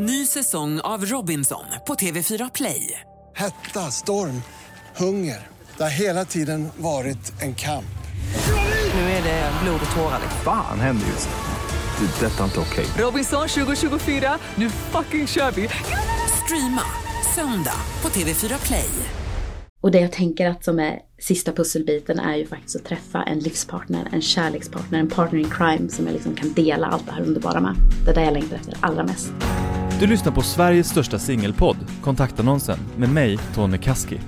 Ny säsong av Robinson på TV4 Play. Hetta, storm, hunger. Det har hela tiden varit en kamp. Nu är det blod och tårar. Fan händer just nu. Det. Detta är inte okej. Robinson 2024, nu fucking kör vi! Streama söndag på TV4 Play. Och det jag tänker att som är sista pusselbiten är ju faktiskt att träffa en livspartner, en kärlekspartner, en partner in crime som jag liksom kan dela allt det här underbara med. Det är det jag längtar efter allra mest. Du lyssnar på Sveriges största singelpodd, Kontaktannonsen, med mig, Tony Kaski.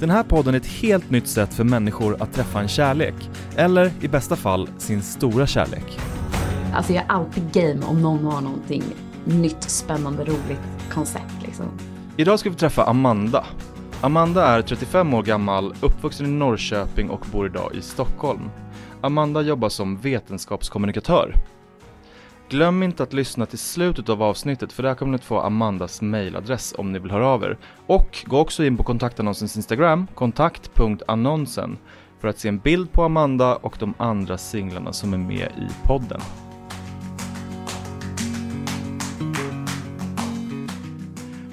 Den här podden är ett helt nytt sätt för människor att träffa en kärlek, eller i bästa fall sin stora kärlek. Alltså jag är alltid game om någon har någonting nytt, spännande, roligt koncept liksom. Idag ska vi träffa Amanda. Amanda är 35 år gammal, uppvuxen i Norrköping och bor idag i Stockholm. Amanda jobbar som vetenskapskommunikatör. Glöm inte att lyssna till slutet av avsnittet för där kommer ni att få Amandas mailadress om ni vill höra av er. Och gå också in på kontaktannonsens Instagram, kontakt.annonsen, för att se en bild på Amanda och de andra singlarna som är med i podden.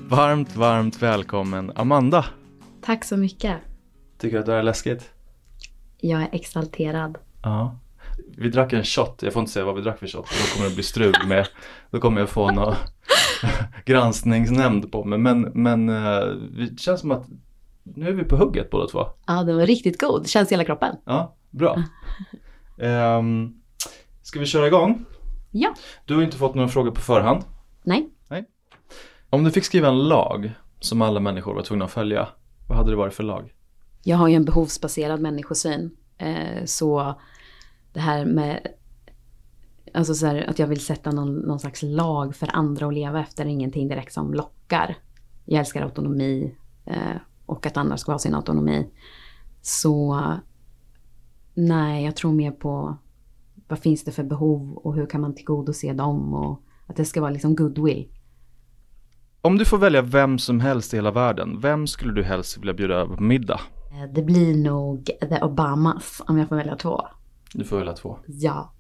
Varmt, varmt välkommen Amanda! Tack så mycket. Tycker du att det här är läskigt? Jag är exalterad. Ja. Vi drack en shot, jag får inte säga vad vi drack för shot, då kommer det bli strul med, då kommer jag få någon granskningsnämnd på mig. Men, men eh, det känns som att nu är vi på hugget båda två. Ja, den var riktigt god. Känns i hela kroppen. Ja, bra. Um, ska vi köra igång? Ja. Du har inte fått några frågor på förhand. Nej. Om du fick skriva en lag som alla människor var tvungna att följa, vad hade det varit för lag? Jag har ju en behovsbaserad människosyn. Eh, så det här med alltså så här, att jag vill sätta någon, någon slags lag för andra att leva efter ingenting direkt som lockar. Jag älskar autonomi eh, och att andra ska ha sin autonomi. Så nej, jag tror mer på vad finns det för behov och hur kan man tillgodose dem och att det ska vara liksom goodwill. Om du får välja vem som helst i hela världen, vem skulle du helst vilja bjuda över på middag? Eh, Det blir nog The Obamas om jag får välja två. Du får välja två. Ja.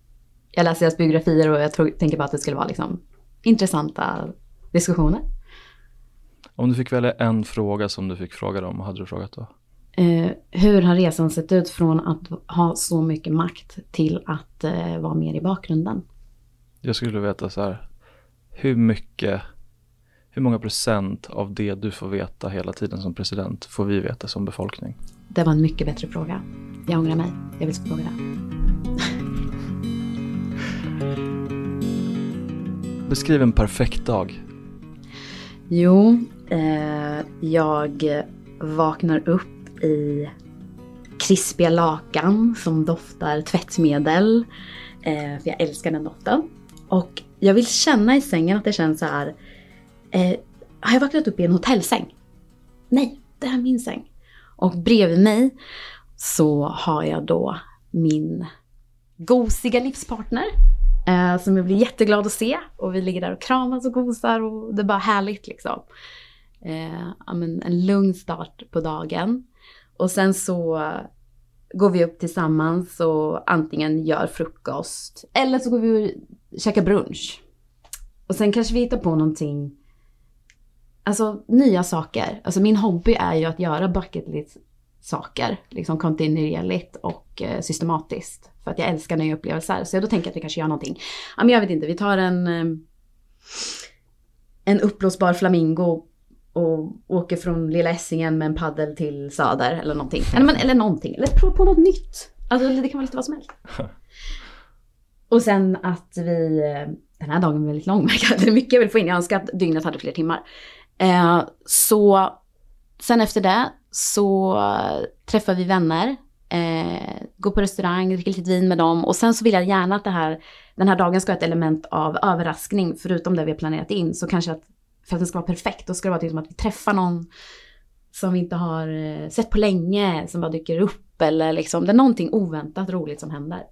Jag läser deras biografier och jag tror, tänker bara att det skulle vara liksom intressanta diskussioner. Om du fick välja en fråga som du fick fråga dem, vad hade du frågat då? Eh, hur har resan sett ut från att ha så mycket makt till att eh, vara mer i bakgrunden? Jag skulle veta så här, hur mycket, hur många procent av det du får veta hela tiden som president får vi veta som befolkning? Det var en mycket bättre fråga. Jag ångrar mig. Jag vill fråga det. Beskriv en perfekt dag. Jo, eh, jag vaknar upp i krispiga lakan som doftar tvättmedel. Eh, för jag älskar den doften. Och jag vill känna i sängen att det känns så här. Eh, har jag vaknat upp i en hotellsäng? Nej, det här är min säng. Och bredvid mig så har jag då min gosiga livspartner. Eh, som jag blir jätteglad att se. Och vi ligger där och kramas och gosar och det är bara härligt liksom. Eh, ja, men en lugn start på dagen. Och sen så går vi upp tillsammans och antingen gör frukost eller så går vi och käkar brunch. Och sen kanske vi hittar på någonting, alltså nya saker. Alltså min hobby är ju att göra bucket list saker, liksom kontinuerligt och eh, systematiskt. För att jag älskar nya upplevelser. Så då tänker jag att vi kanske gör någonting. Ja men jag vet inte, vi tar en, eh, en uppblåsbar flamingo och åker från Lilla Essingen med en paddel till Söder eller någonting. Eller, men, eller någonting, eller prova på något nytt. Alltså det kan vara lite vad som helst. Och sen att vi, eh, den här dagen är väldigt lång, det är mycket jag vill få in. Jag önskar att dygnet hade fler timmar. Eh, så sen efter det så träffar vi vänner, eh, går på restaurang, dricker lite vin med dem och sen så vill jag gärna att här, den här dagen ska ha ett element av överraskning förutom det vi har planerat in. Så kanske att för att den ska vara perfekt, då ska det vara till som att vi träffar någon som vi inte har eh, sett på länge, som bara dyker upp eller liksom, det är någonting oväntat roligt som händer.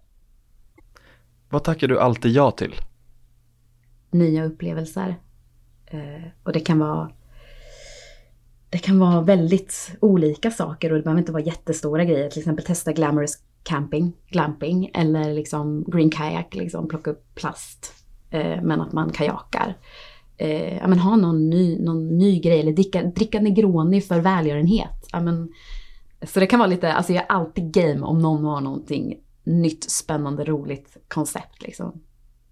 Vad tackar du alltid ja till? Nya upplevelser. Eh, och det kan vara det kan vara väldigt olika saker och det behöver inte vara jättestora grejer. Till exempel testa glamorous camping, glamping eller liksom green kayak, liksom plocka upp plast. Eh, men att man kajakar. eh, ja, men ha någon ny, någon ny grej eller dricka, dricka Negroni för välgörenhet. Ja, men, så det kan vara lite, alltså jag är alltid game om någon har någonting nytt, spännande, roligt koncept liksom.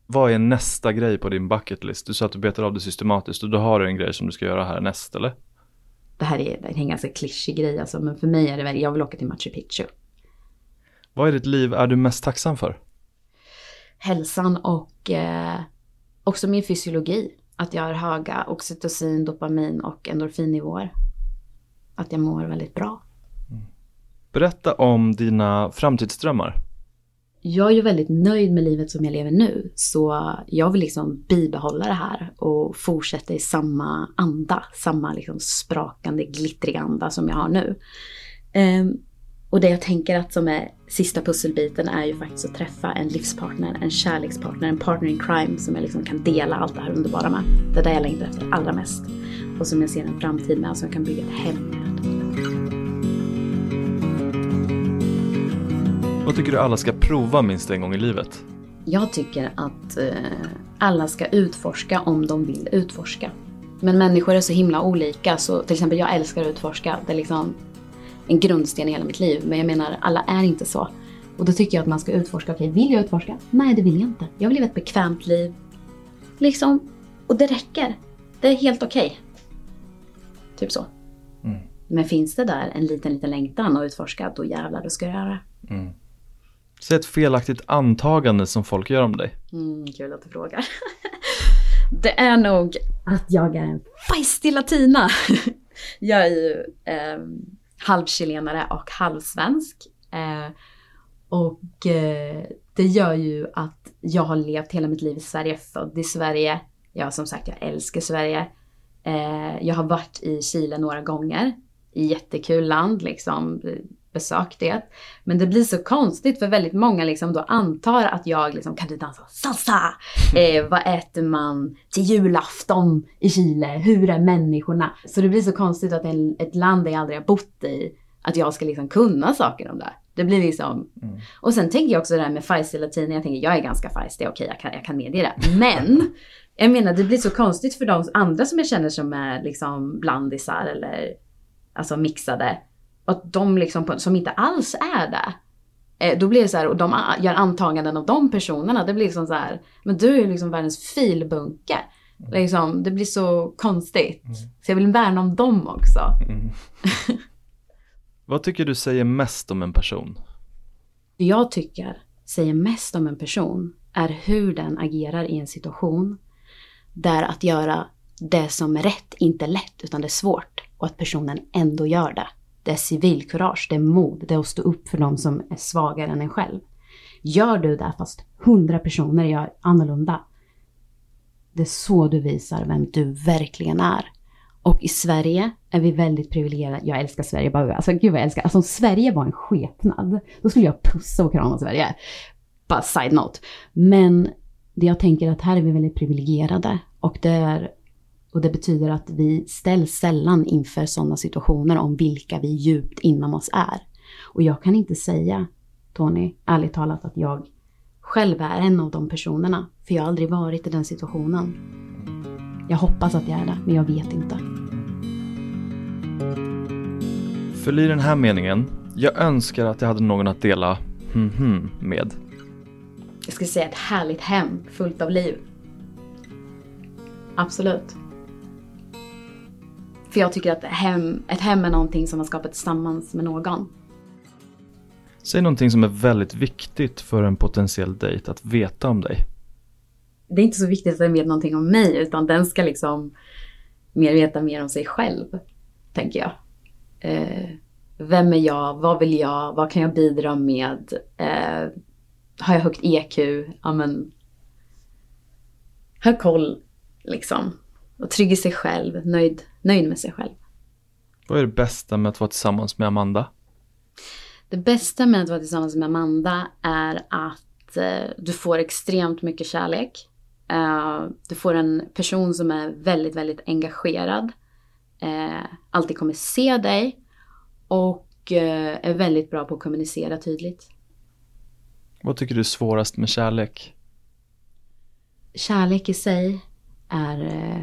Vad är nästa grej på din bucketlist? Du sa att du betar av det systematiskt och då har du en grej som du ska göra härnäst eller? Det här är, det är en ganska klyschig grej alltså, men för mig är det väl, jag vill åka till Machu Picchu. Vad i ditt liv är du mest tacksam för? Hälsan och eh, också min fysiologi. Att jag har höga oxytocin, dopamin och endorfinnivåer. Att jag mår väldigt bra. Berätta om dina framtidsdrömmar. Jag är ju väldigt nöjd med livet som jag lever nu. Så jag vill liksom bibehålla det här och fortsätta i samma anda. Samma liksom sprakande, glittriga anda som jag har nu. Um, och det jag tänker att som är sista pusselbiten är ju faktiskt att träffa en livspartner, en kärlekspartner, en partner in crime som jag liksom kan dela allt det här underbara med. Det är det jag längtar efter allra mest. Och som jag ser en framtid med, som jag kan bygga ett hem med. Vad tycker du alla ska prova minst en gång i livet? Jag tycker att eh, alla ska utforska om de vill utforska. Men människor är så himla olika, så till exempel jag älskar att utforska. Det är liksom en grundsten i hela mitt liv. Men jag menar, alla är inte så. Och då tycker jag att man ska utforska. Okej, vill jag utforska? Nej, det vill jag inte. Jag vill leva ett bekvämt liv. Liksom, och det räcker. Det är helt okej. Typ så. Men finns det där en liten, liten längtan att utforska, då jävlar, då ska jag göra det. Säg ett felaktigt antagande som folk gör om dig. Mm, kul att du frågar. det är nog att jag är en feistig latina. jag är ju eh, halvchilenare och halvsvensk. Eh, och eh, det gör ju att jag har levt hela mitt liv i Sverige, född i Sverige. Jag som sagt, jag älskar Sverige. Eh, jag har varit i Chile några gånger. Jättekul land, liksom besökt det. Men det blir så konstigt för väldigt många liksom då antar att jag liksom, kan du dansa salsa? Eh, vad äter man till julafton i Chile? Hur är människorna? Så det blir så konstigt att en, ett land där jag aldrig har bott i, att jag ska liksom kunna saker om det. Det blir liksom... Och sen tänker jag också det här med feisty latin. Jag tänker jag är ganska feisty, okej jag kan, jag kan medge det. Men jag menar det blir så konstigt för de andra som jag känner som är liksom blandisar eller alltså mixade. Att de liksom, på- som inte alls är det. Eh, Då blir det så här, och de gör antaganden av de personerna. Det blir liksom så här, men du är ju liksom världens filbunke. Liksom, det blir så konstigt. Så jag vill värna om dem också. Vad tycker du säger mest om en person? Det jag tycker säger mest om en person är hur den agerar i en situation där att göra det som är rätt inte är lätt utan det är svårt och att personen ändå gör det. Det är civilkurage, det är mod, det är att stå upp för de som är svagare än en själv. Gör du det fast hundra personer gör annorlunda. Det är så du visar vem du verkligen är. Och i Sverige är vi väldigt privilegierade. Jag älskar Sverige, bara, alltså gud vad jag älskar. Alltså om Sverige var en skepnad, då skulle jag pussa och krama Sverige. Bara side note. Men det jag tänker att här är vi väldigt privilegierade. Och det, är, och det betyder att vi ställs sällan inför sådana situationer om vilka vi djupt inom oss är. Och jag kan inte säga, Tony, ärligt talat att jag själv är en av de personerna. För jag har aldrig varit i den situationen. Jag hoppas att jag är det, men jag vet inte. Fyll i den här meningen. Jag önskar att jag hade någon att dela mhm med. Jag skulle säga ett härligt hem fullt av liv. Absolut. För jag tycker att hem, ett hem är någonting som man skapat tillsammans med någon. Säg någonting som är väldigt viktigt för en potentiell dejt att veta om dig. Det är inte så viktigt att den vet någonting om mig, utan den ska liksom mer veta mer om sig själv, tänker jag. Eh, vem är jag? Vad vill jag? Vad kan jag bidra med? Eh, har jag högt EQ? Ja, men... Har koll, liksom. Och trygg i sig själv, nöjd, nöjd med sig själv. Vad är det bästa med att vara tillsammans med Amanda? Det bästa med att vara tillsammans med Amanda är att eh, du får extremt mycket kärlek. Eh, du får en person som är väldigt, väldigt engagerad. Eh, alltid kommer se dig. Och eh, är väldigt bra på att kommunicera tydligt. Vad tycker du är svårast med kärlek? Kärlek i sig är eh,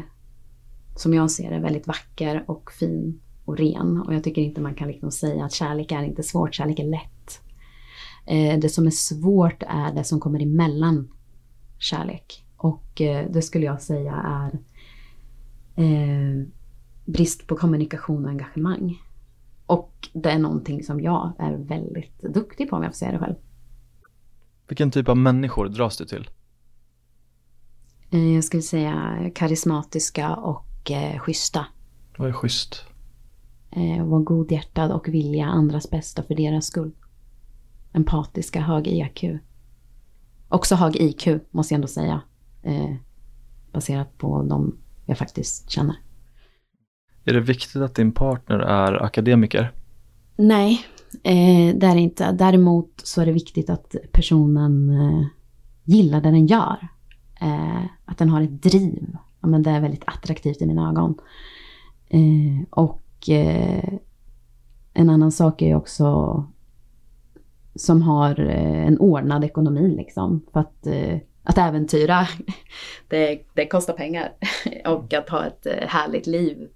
som jag ser det, väldigt vacker och fin och ren. Och jag tycker inte man kan liksom säga att kärlek är inte svårt, kärlek är lätt. Eh, det som är svårt är det som kommer emellan kärlek. Och eh, det skulle jag säga är eh, brist på kommunikation och engagemang. Och det är någonting som jag är väldigt duktig på om jag får säga det själv. Vilken typ av människor dras du till? Jag skulle säga karismatiska och eh, schyssta. Vad är schysst? Eh, vara godhjärtad och vilja andras bästa för deras skull. Empatiska, hög IQ. Också hög IQ, måste jag ändå säga. Eh, baserat på de jag faktiskt känner. Är det viktigt att din partner är akademiker? Nej, eh, det är det inte. Däremot så är det viktigt att personen eh, gillar det den gör. Eh, att den har ett driv. Ja, men det är väldigt attraktivt i mina ögon. Eh, och eh, en annan sak är ju också som har eh, en ordnad ekonomi liksom. För att, eh, att äventyra, det, det kostar pengar. och att ha ett eh, härligt liv.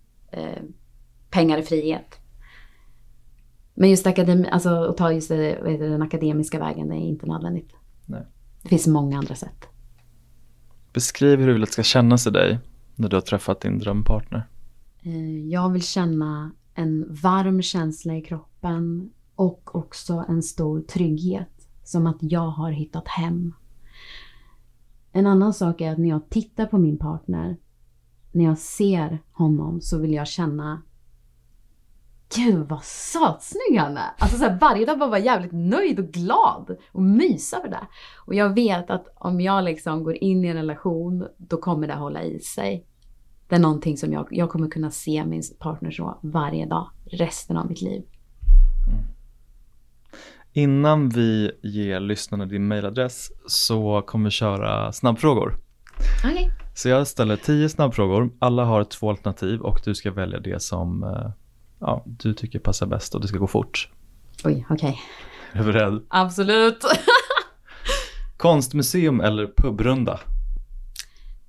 Pengar är frihet. Men just akademi, alltså att ta just den akademiska vägen, det är inte nödvändigt. Nej. Det finns många andra sätt. Beskriv hur du vill att det ska kännas i dig när du har träffat din drömpartner. Eh, jag vill känna en varm känsla i kroppen och också en stor trygghet. Som att jag har hittat hem. En annan sak är att när jag tittar på min partner, när jag ser honom så vill jag känna Gud vad sötsnygg han är! Alltså så här, varje dag bara vara jävligt nöjd och glad och mysa för det. Och jag vet att om jag liksom går in i en relation, då kommer det hålla i sig. Det är någonting som jag, jag kommer kunna se min partner så varje dag, resten av mitt liv. Innan vi ger lyssnarna din mailadress så kommer vi köra snabbfrågor. Okej. Så jag ställer tio snabbfrågor, alla har två alternativ och du ska välja det som eh, ja, du tycker passar bäst och det ska gå fort. Oj, okej. Är du beredd? Absolut. Konstmuseum eller pubrunda?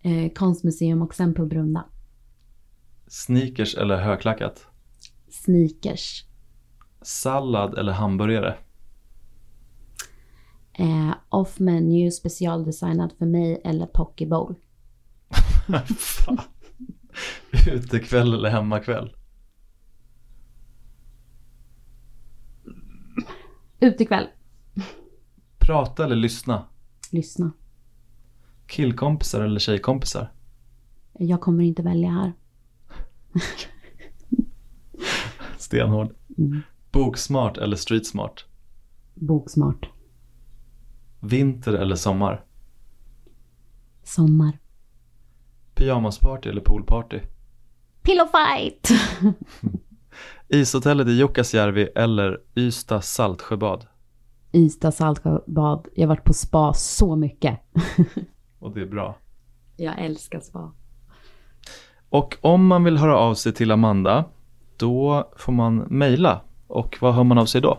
eh, konstmuseum och sen pubrunda. Sneakers eller högklackat? Sneakers. Sallad eller hamburgare? Eh, off menu specialdesignad för mig eller poke bowl. Utekväll eller hemmakväll? Utekväll. Prata eller lyssna? Lyssna. Killkompisar eller tjejkompisar? Jag kommer inte välja här. Stenhård. Mm. Boksmart eller streetsmart? Boksmart. Vinter eller sommar? Sommar. Pyjamasparty eller poolparty? Pillow fight! Ishotellet i Jukkasjärvi eller Ystad Saltsjöbad? Ystad saltsjöbad. Jag har varit på spa så mycket. Och det är bra. Jag älskar spa. Och om man vill höra av sig till Amanda, då får man mejla. Och vad hör man av sig då?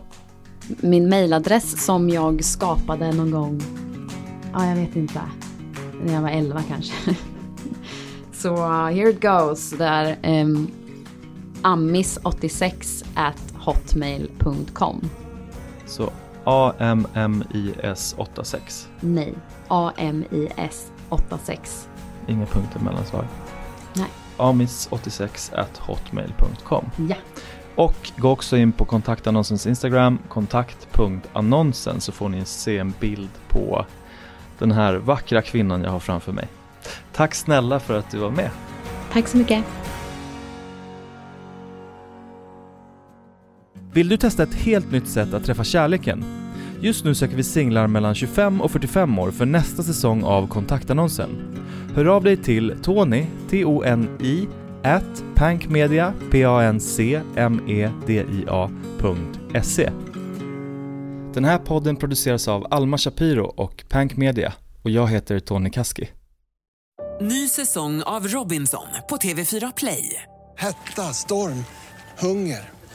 Min mailadress som jag skapade någon gång, ja jag vet inte, när jag var 11 kanske. Så uh, here it goes. Det är um, ammis86 at hotmail.com. Så AMMIS86. Nej, AMIS86. Inga punkter mellan svar. Nej. Amis86 at hotmail.com. Ja. Och gå också in på kontaktannonsens Instagram, kontakt.annonsen så får ni se en bild på den här vackra kvinnan jag har framför mig. Tack snälla för att du var med. Tack så mycket. Vill du testa ett helt nytt sätt att träffa kärleken? Just nu söker vi singlar mellan 25 och 45 år för nästa säsong av kontaktannonsen. Hör av dig till Tony, T-O-N-I, at pankmedia, P-A-N-C-M-E-D-I-A.se. Den här podden produceras av Alma Shapiro och Pank Media och jag heter Tony Kaski. Ny säsong av Robinson på TV4 Play. Hetta, storm, hunger.